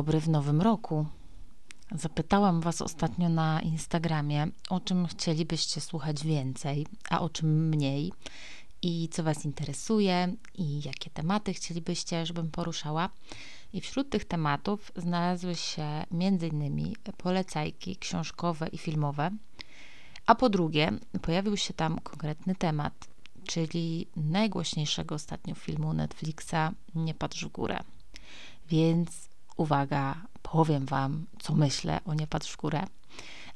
Dobry w nowym roku. Zapytałam Was ostatnio na Instagramie, o czym chcielibyście słuchać więcej, a o czym mniej, i co Was interesuje, i jakie tematy chcielibyście, żebym poruszała. I wśród tych tematów znalazły się m.in. polecajki książkowe i filmowe, a po drugie pojawił się tam konkretny temat, czyli najgłośniejszego ostatnio filmu Netflixa Nie patrz w górę. Więc uwaga, powiem Wam, co myślę o Nie patrz w górę,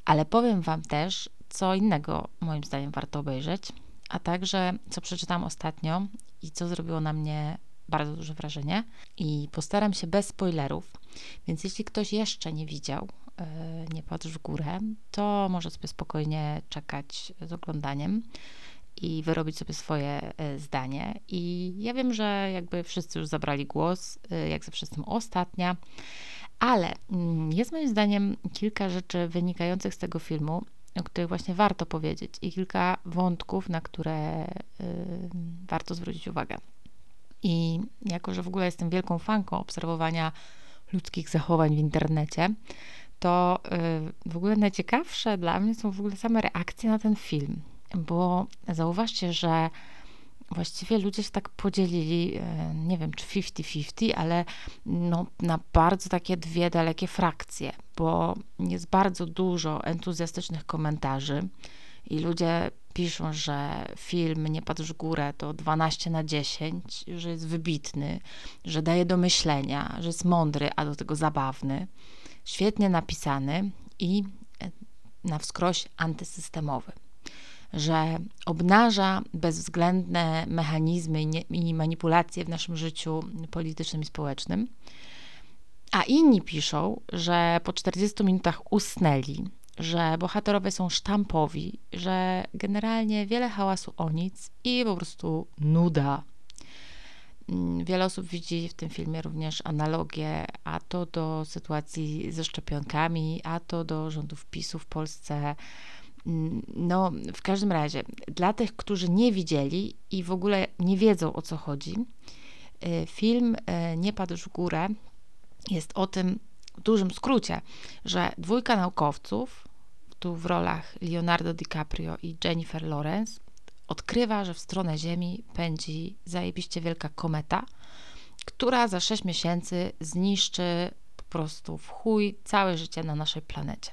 ale powiem Wam też, co innego moim zdaniem warto obejrzeć, a także co przeczytam ostatnio i co zrobiło na mnie bardzo duże wrażenie. I postaram się bez spoilerów, więc jeśli ktoś jeszcze nie widział yy, Nie patrz w górę, to może sobie spokojnie czekać z oglądaniem i wyrobić sobie swoje e, zdanie. I ja wiem, że jakby wszyscy już zabrali głos, e, jak zawsze jestem ostatnia, ale mm, jest moim zdaniem kilka rzeczy wynikających z tego filmu, o których właśnie warto powiedzieć i kilka wątków, na które y, warto zwrócić uwagę. I jako, że w ogóle jestem wielką fanką obserwowania ludzkich zachowań w internecie, to w ogóle najciekawsze dla mnie są w ogóle same reakcje na ten film bo zauważcie, że właściwie ludzie się tak podzielili, e, nie wiem czy 50-50, ale no, na bardzo takie dwie dalekie frakcje, bo jest bardzo dużo entuzjastycznych komentarzy i ludzie piszą, że film Nie patrz w górę to 12 na 10, że jest wybitny, że daje do myślenia, że jest mądry, a do tego zabawny, świetnie napisany i e, na wskroś antysystemowy że obnaża bezwzględne mechanizmy i, manipulacje w naszym życiu politycznym i społecznym. A inni piszą, że po 40 minutach usnęli, że bohaterowie są sztampowi, że generalnie wiele hałasu o nic i po prostu nuda. Mm, wiele osób widzi w tym filmie również analogię, a to do sytuacji ze szczepionkami, a to do rządów PiSu w Polsce, no, w każdym razie, dla tych, którzy nie widzieli i w ogóle nie wiedzą o co chodzi, y, film y, Nie padł w górę jest o tym w dużym skrócie, że dwójka naukowców, tu w rolach Leonardo DiCaprio i Jennifer Lawrence, odkrywa, że w stronę Ziemi pędzi zajebiście wielka kometa, która za 6 miesięcy zniszczy po prostu w chuj całe życie na naszej planecie.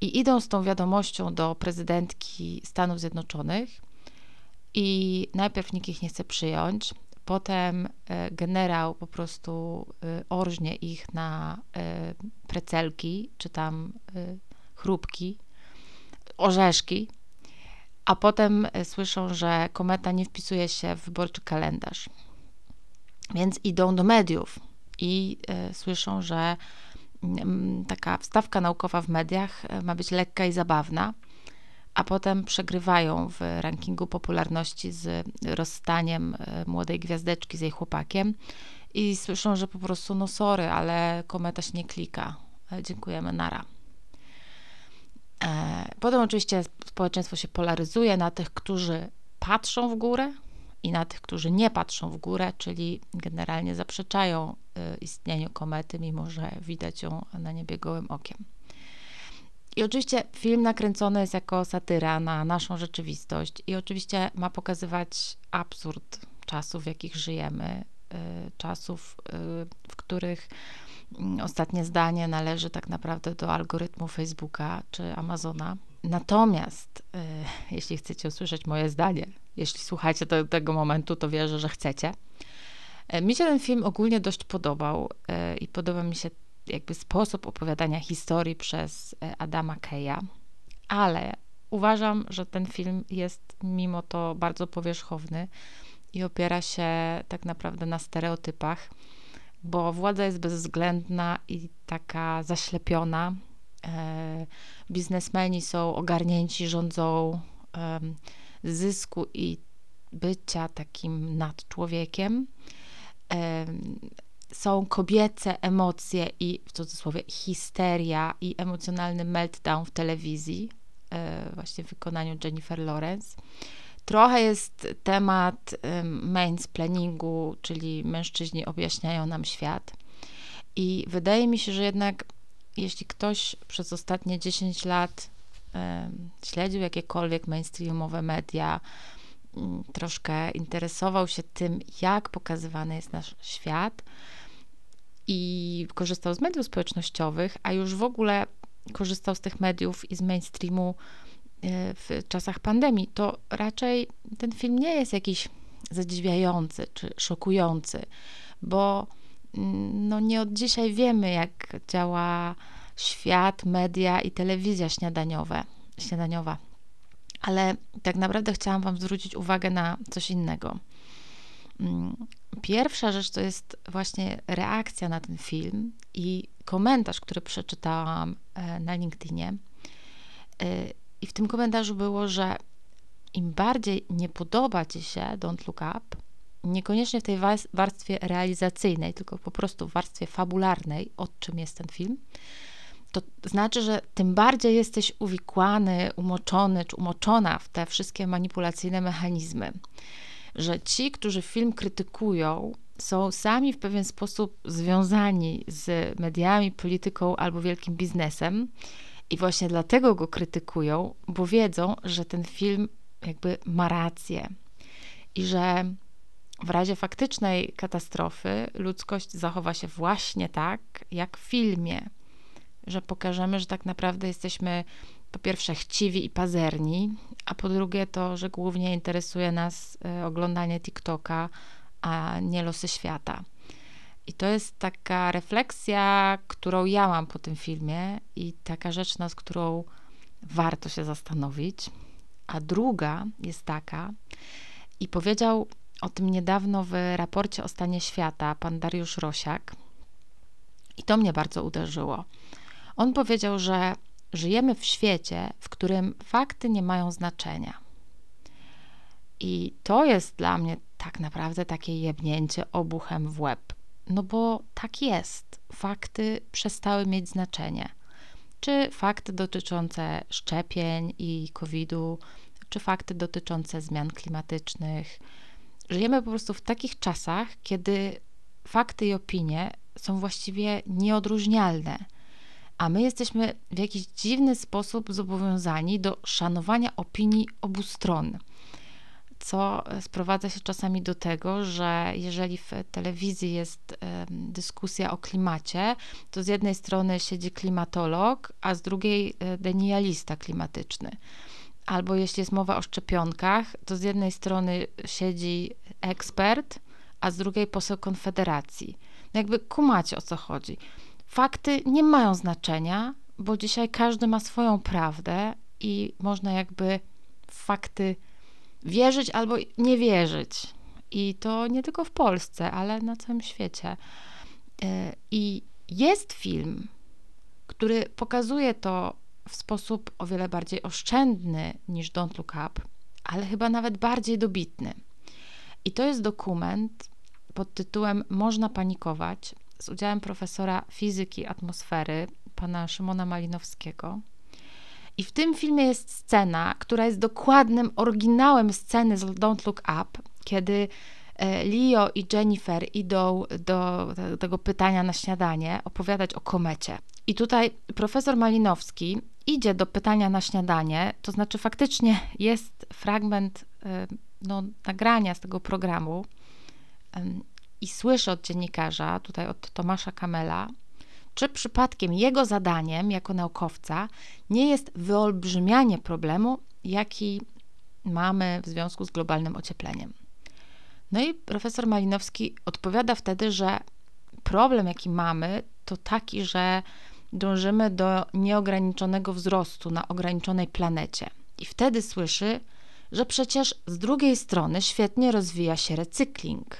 I idą z tą wiadomością do prezydentki Stanów Zjednoczonych i najpierw nikt ich nie chce przyjąć, potem e, generał po prostu e, orżnie ich na e, precelki, czy tam chrupki, orzeszki, a potem słyszą, że kometa nie wpisuje się w wyborczy kalendarz. Więc idą do mediów i słyszą, że taka wstawka naukowa w mediach e, ma być lekka i zabawna, a potem przegrywają w rankingu popularności z rozstaniem e, młodej gwiazdeczki z jej chłopakiem i słyszą, że po prostu no sorry, ale kometa się nie klika. E, dziękujemy, nara. Potem oczywiście społeczeństwo się polaryzuje na tych, którzy patrzą w górę i na tych, którzy nie patrzą w górę, czyli generalnie zaprzeczają istnieniu komety, mimo że widać ją na niebie gołym okiem. I oczywiście film nakręcony jest jako satyra na naszą rzeczywistość i oczywiście ma pokazywać absurd czasów, w jakich żyjemy, y, czasów, y, w których mm, ostatnie zdanie należy tak naprawdę do algorytmu Facebooka czy Amazona. Natomiast, jeśli chcecie usłyszeć moje zdanie jeśli słuchacie do tego momentu, to wierzę, że chcecie. E, mi się ten film ogólnie dość podobał e, i podoba mi się jakby sposób opowiadania historii przez e, Adama Keja, ale uważam, że ten film jest mimo to bardzo powierzchowny i opiera się tak naprawdę na stereotypach, bo władza jest bezwzględna i taka zaślepiona. Biznesmeni są ogarnięci, rządzą zysku i bycia takim nadczłowiekiem. Są kobiece emocje i w cudzysłowie histeria i emocjonalny meltdown w telewizji, e, właśnie w wykonaniu Jennifer Lawrence. Trochę jest temat mansplainingu, czyli mężczyźni objaśniają nam świat. I wydaje mi się, że jednak jeśli ktoś przez ostatnie 10 lat śledził jakiekolwiek mainstreamowe media, troszkę interesował się tym, jak pokazywany jest nasz świat i korzystał z mediów społecznościowych, a już w ogóle korzystał z tych mediów i z mainstreamu e, w czasach pandemii, to raczej ten film nie jest jakiś zadziwiający czy szokujący, bo mm, no nie od dzisiaj wiemy, jak działa świat, media i telewizja śniadaniowe, śniadaniowa. Ale tak naprawdę chciałam Wam zwrócić uwagę na coś innego. Mm, pierwsza rzecz to jest właśnie reakcja na ten film i komentarz, który przeczytałam e, na LinkedInie. E, I w tym komentarzu było, że im bardziej nie podoba ci się Don't Look Up, niekoniecznie w tej warstwie realizacyjnej, tylko po prostu w warstwie fabularnej, o czym jest ten film, to znaczy, że tym bardziej jesteś uwikłany, umoczony czy umoczona w te wszystkie manipulacyjne mechanizmy. Że ci, którzy film krytykują, są sami w pewien sposób związani z mediami, polityką albo wielkim biznesem i właśnie dlatego go krytykują, bo wiedzą, że ten film jakby ma rację i że w razie faktycznej katastrofy ludzkość zachowa się właśnie tak, jak w filmie, że pokażemy, że tak naprawdę jesteśmy po pierwsze chciwi i pazerni, a po drugie to, że głównie interesuje nas e, oglądanie TikToka, a nie losy świata. I to jest taka refleksja, którą ja mam po tym filmie i taka rzecz, nad którą warto się zastanowić. A druga jest taka, i powiedział o tym niedawno w raporcie o stanie świata pan Dariusz Rosiak, i to mnie bardzo uderzyło. On powiedział, że żyjemy w świecie, w którym fakty nie mają znaczenia. I to jest dla mnie tak naprawdę takie jebnięcie obuchem w łeb. No bo tak jest. Fakty przestały mieć znaczenie. Czy fakty dotyczące szczepień i COVID-u, czy fakty dotyczące zmian klimatycznych. Żyjemy po prostu w takich czasach, kiedy fakty i opinie są właściwie nieodróżnialne, a my jesteśmy w jakiś dziwny sposób zobowiązani do szanowania opinii obu stron co sprowadza się czasami do tego, że jeżeli w telewizji jest dyskusja o klimacie, to z jednej strony siedzi klimatolog, a z drugiej e, denialista klimatyczny. Albo jeśli jest mowa o szczepionkach, to z jednej strony siedzi ekspert, a z drugiej poseł Konfederacji. No jakby kumacie o co chodzi. Fakty nie mają znaczenia, bo dzisiaj każdy ma swoją prawdę i można jakby fakty wierzyć albo nie wierzyć. I to nie tylko w Polsce, ale na całym świecie. E, I jest film, który pokazuje to w sposób o wiele bardziej oszczędny niż Don't Look Up, ale chyba nawet bardziej dobitny. I to jest dokument pod tytułem Można panikować z udziałem profesora fizyki atmosfery, pana Szymona Malinowskiego. I w tym filmie jest scena, która jest dokładnym oryginałem sceny z Don't Look Up, kiedy e, Leo i Jennifer idą do tego pytania na śniadanie, opowiadać o komecie. I tutaj profesor Malinowski idzie do pytania na śniadanie, to znaczy faktycznie jest fragment e, no, nagrania z tego programu i słyszy od dziennikarza, tutaj od Tomasza Kamela, czy przypadkiem jego zadaniem jako naukowca nie jest wyolbrzymianie problemu, jaki mamy w związku z globalnym ociepleniem. No i profesor Malinowski odpowiada wtedy, że problem, jaki mamy, to taki, że dążymy do nieograniczonego wzrostu na ograniczonej planecie. I wtedy słyszy, że przecież z drugiej strony świetnie rozwija się recykling.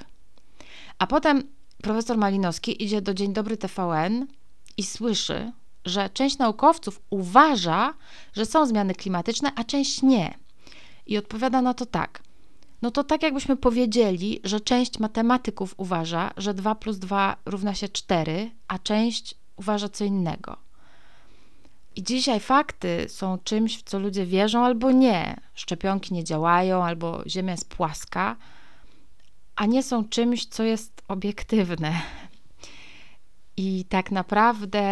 A potem profesor Malinowski idzie do Dzień Dobry TVN i słyszy, że część naukowców uważa, że są zmiany klimatyczne, a część nie. I odpowiada na to tak. No to tak jakbyśmy powiedzieli, że część matematyków uważa, że 2 plus 2 równa się 4, a część uważa co innego. I dzisiaj fakty są czymś, w co ludzie wierzą albo nie. Szczepionki nie działają, albo Ziemia jest płaska, a nie są czymś, co jest obiektywne. I tak naprawdę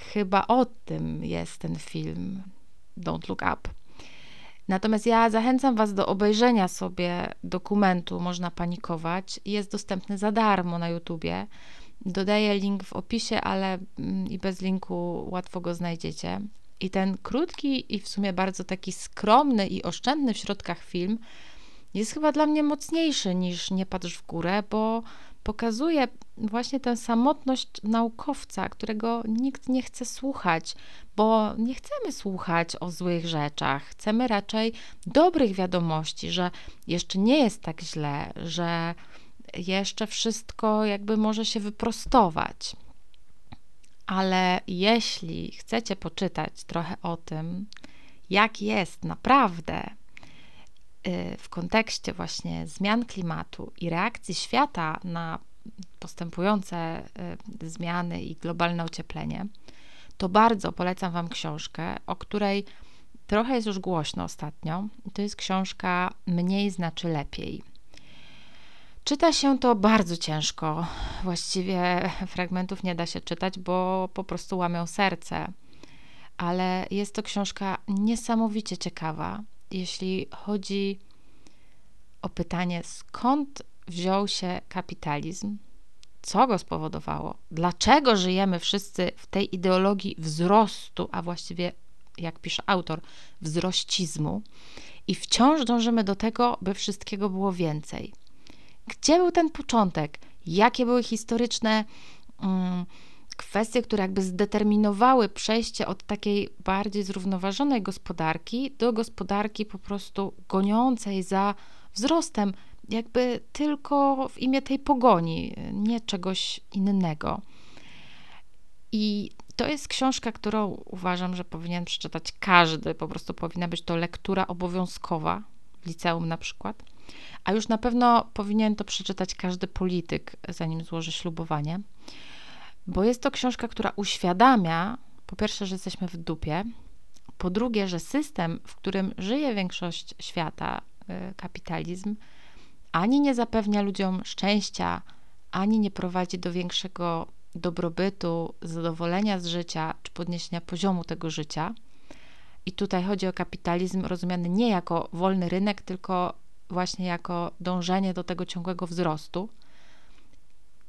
chyba o tym jest ten film Don't Look Up. Natomiast ja zachęcam Was do obejrzenia sobie dokumentu Można Panikować. Jest dostępny za darmo na YouTubie. Dodaję link w opisie, ale mm, i bez linku łatwo go znajdziecie. I ten krótki i w sumie bardzo taki skromny i oszczędny w środkach film jest chyba dla mnie mocniejszy niż Nie patrz w górę, bo pokazuje właśnie tę samotność naukowca, którego nikt nie chce słuchać, bo nie chcemy słuchać o złych rzeczach. Chcemy raczej dobrych wiadomości, że jeszcze nie jest tak źle, że jeszcze wszystko jakby może się wyprostować. Ale jeśli chcecie poczytać trochę o tym, jak jest naprawdę w kontekście właśnie zmian klimatu i reakcji świata na postępujące y, zmiany i globalne ocieplenie, to bardzo polecam Wam książkę, o której trochę jest już głośno ostatnio. To jest książka Mniej znaczy lepiej. Czyta się to bardzo ciężko. Właściwie fragmentów nie da się czytać, bo po prostu łamią serce. Ale jest to książka niesamowicie ciekawa, jeśli chodzi o pytanie, skąd wziął się kapitalizm, co go spowodowało, dlaczego żyjemy wszyscy w tej ideologii wzrostu, a właściwie, jak pisze autor, wzrościzmu, i wciąż dążymy do tego, by wszystkiego było więcej. Gdzie był ten początek? Jakie były historyczne um, kwestie, które jakby zdeterminowały przejście od takiej bardziej zrównoważonej gospodarki do gospodarki po prostu goniącej za wzrostem, jakby tylko w imię tej pogoni, nie czegoś innego. I to jest książka, którą uważam, że powinien przeczytać każdy. Po prostu powinna być to lektura obowiązkowa w liceum na przykład. A już na pewno powinien to przeczytać każdy polityk, zanim złoży ślubowanie, bo jest to książka, która uświadamia, po pierwsze, że jesteśmy w dupie, po drugie, że system, w którym żyje większość świata, y, kapitalizm, ani nie zapewnia ludziom szczęścia, ani nie prowadzi do większego dobrobytu, zadowolenia z życia czy podniesienia poziomu tego życia. I tutaj chodzi o kapitalizm rozumiany nie jako wolny rynek, tylko właśnie jako dążenie do tego ciągłego wzrostu.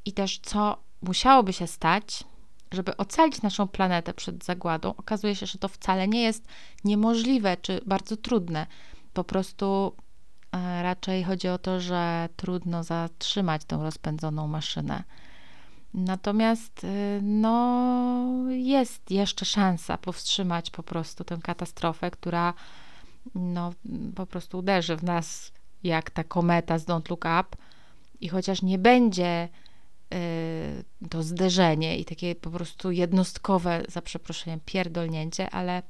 I też co musiałoby się stać, żeby ocalić naszą planetę przed zagładą, okazuje się, że to wcale nie jest niemożliwe czy bardzo trudne. Po prostu e, raczej chodzi o to, że trudno zatrzymać tę rozpędzoną maszynę. Natomiast e, no, jest jeszcze szansa powstrzymać po prostu tę katastrofę, która no, po prostu uderzy w nas jak ta kometa z Don't Look Up. I chociaż nie będzie y, to zderzenie i takie po prostu jednostkowe, za przeproszeniem, pierdolnięcie, ale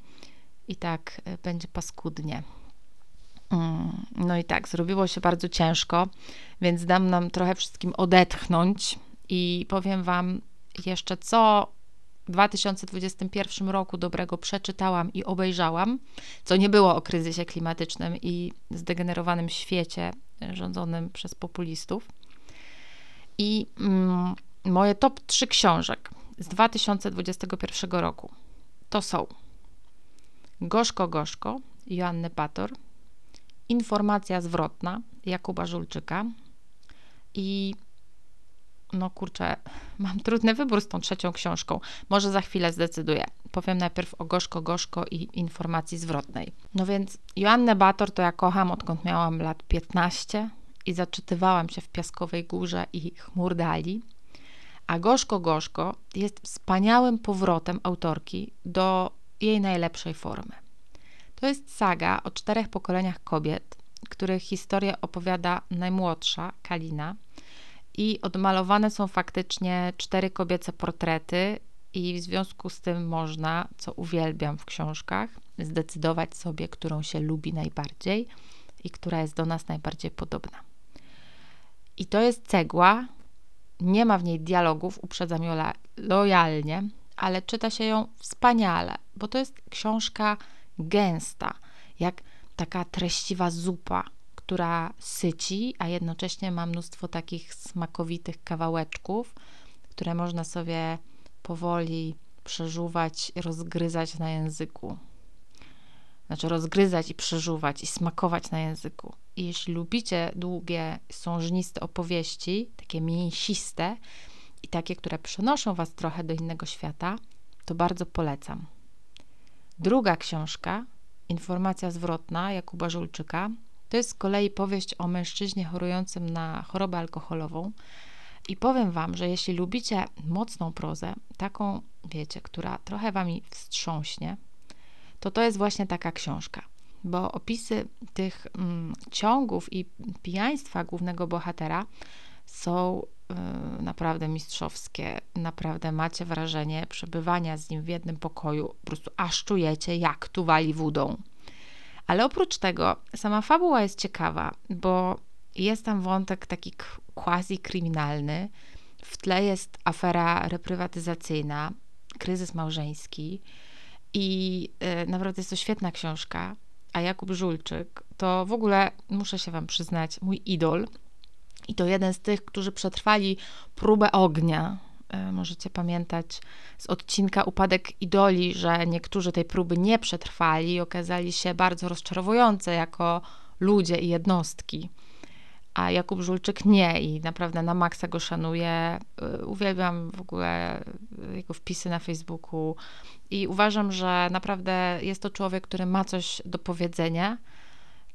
i tak y, będzie paskudnie. Mm, no i tak, zrobiło się bardzo ciężko, więc dam nam trochę wszystkim odetchnąć i powiem Wam jeszcze, co w 2021 roku dobrego przeczytałam i obejrzałam, co nie było o kryzysie klimatycznym i zdegenerowanym świecie rządzonym przez populistów. I mm, moje top 3 książek z 2021 roku to są Gorzko Gorzko Joanny Pator, Informacja zwrotna Jakuba Żulczyka i no kurczę, mam trudny wybór z tą trzecią książką. Może za chwilę zdecyduję. Powiem najpierw o Gorzko Gorzko i informacji zwrotnej. No więc Joannę Bator to ja kocham odkąd miałam lat 15 i zaczytywałam się w Piaskowej Górze i Chmur Dali. A Gorzko Gorzko jest wspaniałym powrotem autorki do jej najlepszej formy. To jest saga o czterech pokoleniach kobiet, których historię opowiada najmłodsza, Kalina, i odmalowane są faktycznie cztery kobiece portrety, i w związku z tym można, co uwielbiam w książkach, zdecydować sobie, którą się lubi najbardziej i która jest do nas najbardziej podobna. I to jest cegła, nie ma w niej dialogów, uprzedzam ją lojalnie, ale czyta się ją wspaniale, bo to jest książka gęsta, jak taka treściwa zupa, która syci, a jednocześnie ma mnóstwo takich smakowitych kawałeczków, które można sobie powoli przeżuwać, rozgryzać na języku. Znaczy rozgryzać i przeżuwać i smakować na języku. I jeśli lubicie długie, sążniste opowieści, takie mięsiste i takie, które przenoszą was trochę do innego świata, to bardzo polecam. Druga książka, Informacja zwrotna Jakuba Żulczyka, to jest z kolei powieść o mężczyźnie chorującym na chorobę alkoholową. I powiem Wam, że jeśli lubicie mocną prozę, taką, wiecie, która trochę Wami wstrząśnie, to to jest właśnie taka książka. Bo opisy tych mm, ciągów i pijaństwa głównego bohatera są y, naprawdę mistrzowskie. Naprawdę macie wrażenie przebywania z nim w jednym pokoju. Po prostu aż czujecie, jak tu wali wódą. Ale oprócz tego, sama fabuła jest ciekawa, bo jest tam wątek taki quasi-kryminalny. W tle jest afera reprywatyzacyjna, kryzys małżeński. I y, naprawdę jest to świetna książka. A Jakub Żulczyk to w ogóle, muszę się Wam przyznać, mój idol. I to jeden z tych, którzy przetrwali próbę ognia. Y, możecie pamiętać z odcinka Upadek Idoli, że niektórzy tej próby nie przetrwali i okazali się bardzo rozczarowujące jako ludzie i jednostki a Jakub Żulczyk nie i naprawdę na maksa go szanuję. Y, uwielbiam w ogóle jego wpisy na Facebooku i uważam, że naprawdę jest to człowiek, który ma coś do powiedzenia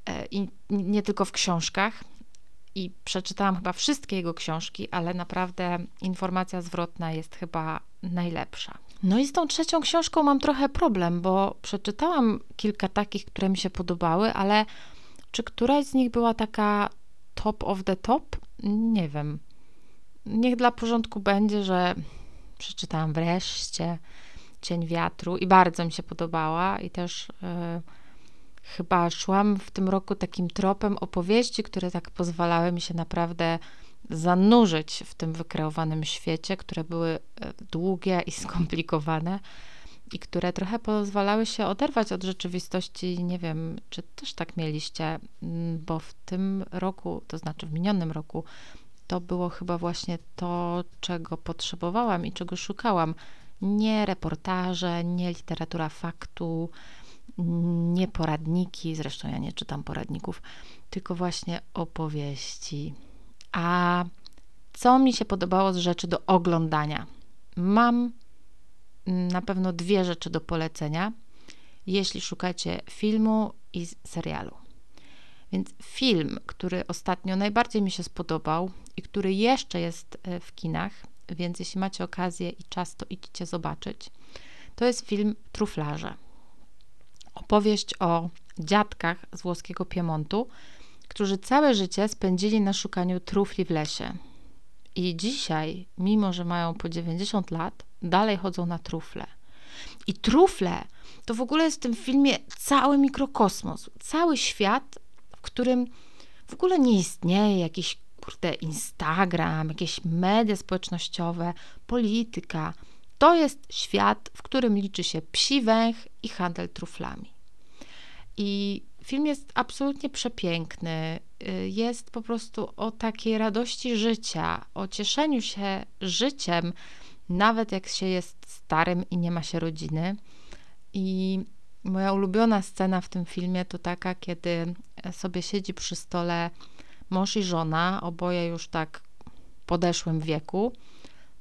y, i nie tylko w książkach. I przeczytałam chyba wszystkie jego książki, ale naprawdę informacja zwrotna jest chyba najlepsza. No i z tą trzecią książką mam trochę problem, bo przeczytałam kilka takich, które mi się podobały, ale czy któraś z nich była taka top of the top? Nie wiem. Niech dla porządku będzie, że przeczytałam wreszcie Cień Wiatru i bardzo mi się podobała i też yy, chyba szłam w tym roku takim tropem opowieści, które tak pozwalały mi się naprawdę zanurzyć w tym wykreowanym świecie, które były e, długie i skomplikowane i które trochę pozwalały się oderwać od rzeczywistości. Nie wiem, czy też tak mieliście, mm, bo w tym roku, to znaczy w minionym roku, to było chyba właśnie to, czego potrzebowałam i czego szukałam. Nie reportaże, nie literatura faktu, nie poradniki, zresztą ja nie czytam poradników, tylko właśnie opowieści. A co mi się podobało z rzeczy do oglądania? Mam na pewno dwie rzeczy do polecenia, jeśli szukacie filmu i serialu. Więc film, który ostatnio najbardziej mi się spodobał i który jeszcze jest e, w kinach, więc jeśli macie okazję i czas, to idźcie zobaczyć, to jest film Truflarze. Opowieść o dziadkach z włoskiego Piemontu, którzy całe życie spędzili na szukaniu trufli w lesie. I dzisiaj, mimo że mają po 90 lat, dalej chodzą na trufle. I trufle to w ogóle jest w tym filmie cały mikrokosmos, cały świat, w którym w ogóle nie istnieje jakiś kurde Instagram, jakieś media społecznościowe, polityka. To jest świat, w którym liczy się psi węch i handel truflami. I film jest absolutnie przepiękny. Jest po prostu o takiej radości życia, o cieszeniu się życiem, nawet jak się jest starym i nie ma się rodziny. I moja ulubiona scena w tym filmie to taka, kiedy sobie siedzi przy stole mąż i żona, oboje już tak w podeszłym wieku,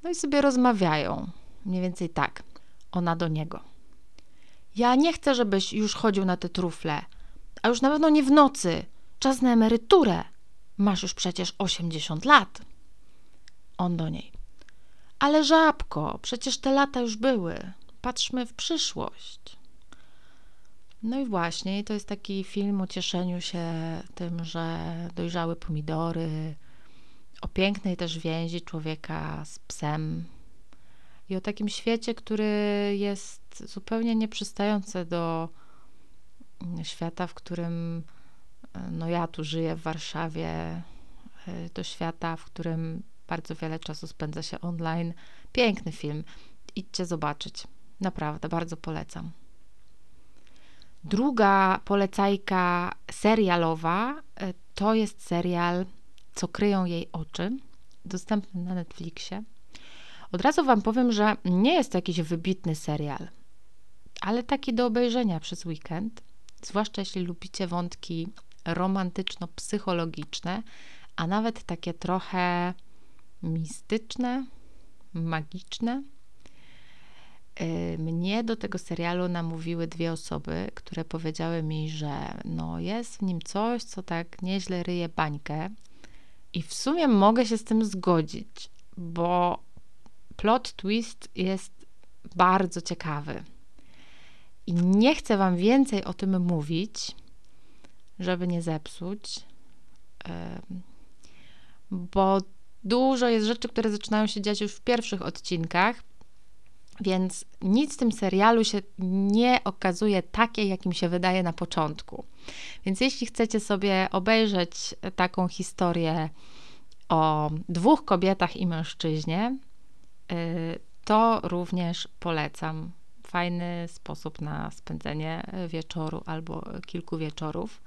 no i sobie rozmawiają. Mniej więcej tak. Ona do niego. Ja nie chcę, żebyś już chodził na te trufle, a już na pewno nie w nocy. Czas na emeryturę. Masz już przecież 80 lat. On do niej. Ale żabko, przecież te lata już były. Patrzmy w przyszłość. No i właśnie, to jest taki film o cieszeniu się tym, że dojrzały pomidory, o pięknej też więzi człowieka z psem i o takim świecie, który jest zupełnie nieprzystający do świata, w którym no ja tu żyję w Warszawie, do świata, w którym bardzo wiele czasu spędza się online. Piękny film. Idźcie zobaczyć. Naprawdę, bardzo polecam. Druga polecajka serialowa e, to jest serial Co kryją jej oczy, dostępny na Netflixie. Od razu Wam powiem, że nie jest to jakiś wybitny serial, ale taki do obejrzenia przez weekend, zwłaszcza jeśli lubicie wątki romantyczno-psychologiczne, a nawet takie trochę mistyczne, magiczne. Y, mnie do tego serialu namówiły dwie osoby, które powiedziały mi, że no jest w nim coś, co tak nieźle ryje bańkę. I w sumie mogę się z tym zgodzić, bo plot twist jest bardzo ciekawy. I nie chcę Wam więcej o tym mówić, żeby nie zepsuć, bo dużo jest rzeczy, które zaczynają się dziać już w pierwszych odcinkach, więc nic w tym serialu się nie okazuje takie, jakim się wydaje na początku. Więc jeśli chcecie sobie obejrzeć taką historię o dwóch kobietach i mężczyźnie, y, to również polecam. Fajny sposób na spędzenie wieczoru albo kilku wieczorów.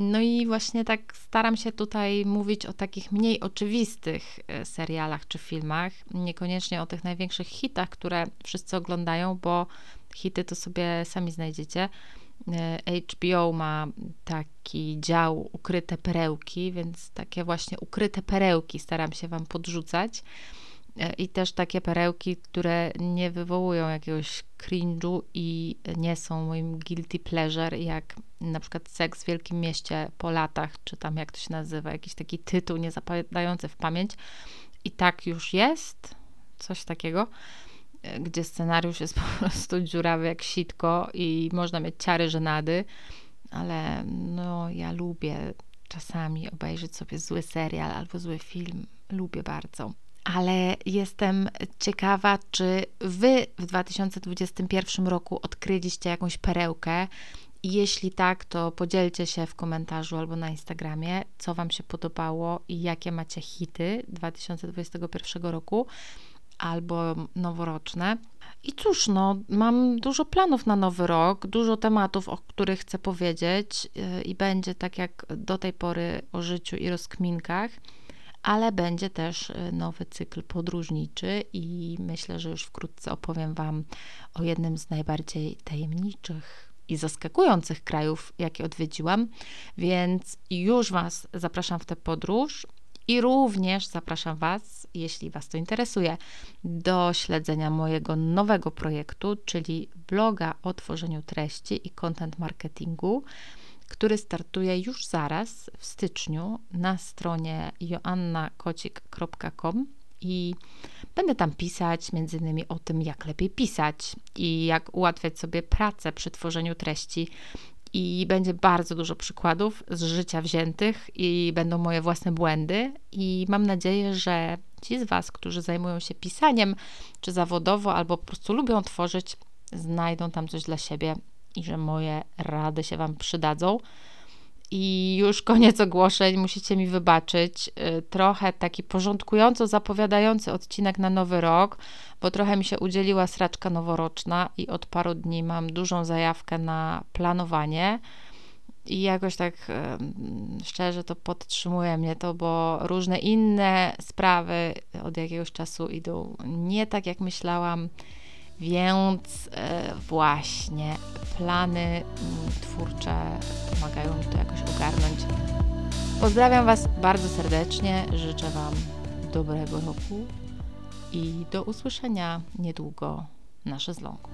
No i właśnie tak staram się tutaj mówić o takich mniej oczywistych e, serialach czy filmach, niekoniecznie o tych największych hitach, które wszyscy oglądają, bo hity to sobie sami znajdziecie. E, HBO ma taki dział ukryte perełki, więc takie właśnie ukryte perełki staram się Wam podrzucać. E, I też takie perełki, które nie wywołują jakiegoś cringe'u i nie są moim guilty pleasure, jak na przykład Seks w Wielkim Mieście po latach, czy tam jak to się nazywa, jakiś taki tytuł niezapadający w pamięć. I tak już jest, coś takiego, e, gdzie scenariusz jest po prostu dziurawy jak sitko i można mieć ciary żenady, ale no ja lubię czasami obejrzeć sobie zły serial albo zły film. Lubię bardzo ale jestem ciekawa, czy Wy w 2021 roku odkryliście jakąś perełkę. Jeśli tak, to podzielcie się w komentarzu albo na Instagramie, co Wam się podobało i jakie macie hity 2021 roku albo noworoczne. I cóż, no, mam dużo planów na nowy rok, dużo tematów, o których chcę powiedzieć, yy, i będzie tak jak do tej pory o życiu i rozkminkach ale będzie też y, nowy cykl podróżniczy i myślę, że już wkrótce opowiem Wam o jednym z najbardziej tajemniczych i zaskakujących krajów, jakie odwiedziłam, więc już Was zapraszam w tę podróż. I również zapraszam Was, jeśli Was to interesuje, do śledzenia mojego nowego projektu, czyli bloga o tworzeniu treści i content marketingu który startuje już zaraz w styczniu na stronie joannakocik.com i będę tam pisać między innymi o tym, jak lepiej pisać i jak ułatwiać sobie pracę przy tworzeniu treści. I będzie bardzo dużo przykładów z życia wziętych, i będą moje własne błędy. I mam nadzieję, że ci z Was, którzy zajmują się pisaniem, czy zawodowo, albo po prostu lubią tworzyć, znajdą tam coś dla siebie i że moje rady się Wam przydadzą. I już koniec ogłoszeń, musicie mi wybaczyć. Y, trochę taki porządkująco zapowiadający odcinek na nowy rok, bo trochę mi się udzieliła sraczka noworoczna i od paru dni mam dużą zajawkę na planowanie. I jakoś tak szczerze to podtrzymuje mnie to, bo różne inne sprawy od jakiegoś czasu idą nie tak, jak myślałam więc e, właśnie plany mm, twórcze pomagają mi to jakoś ogarnąć. Pozdrawiam Was bardzo serdecznie, życzę Wam dobrego roku i do usłyszenia niedługo na szezlongu.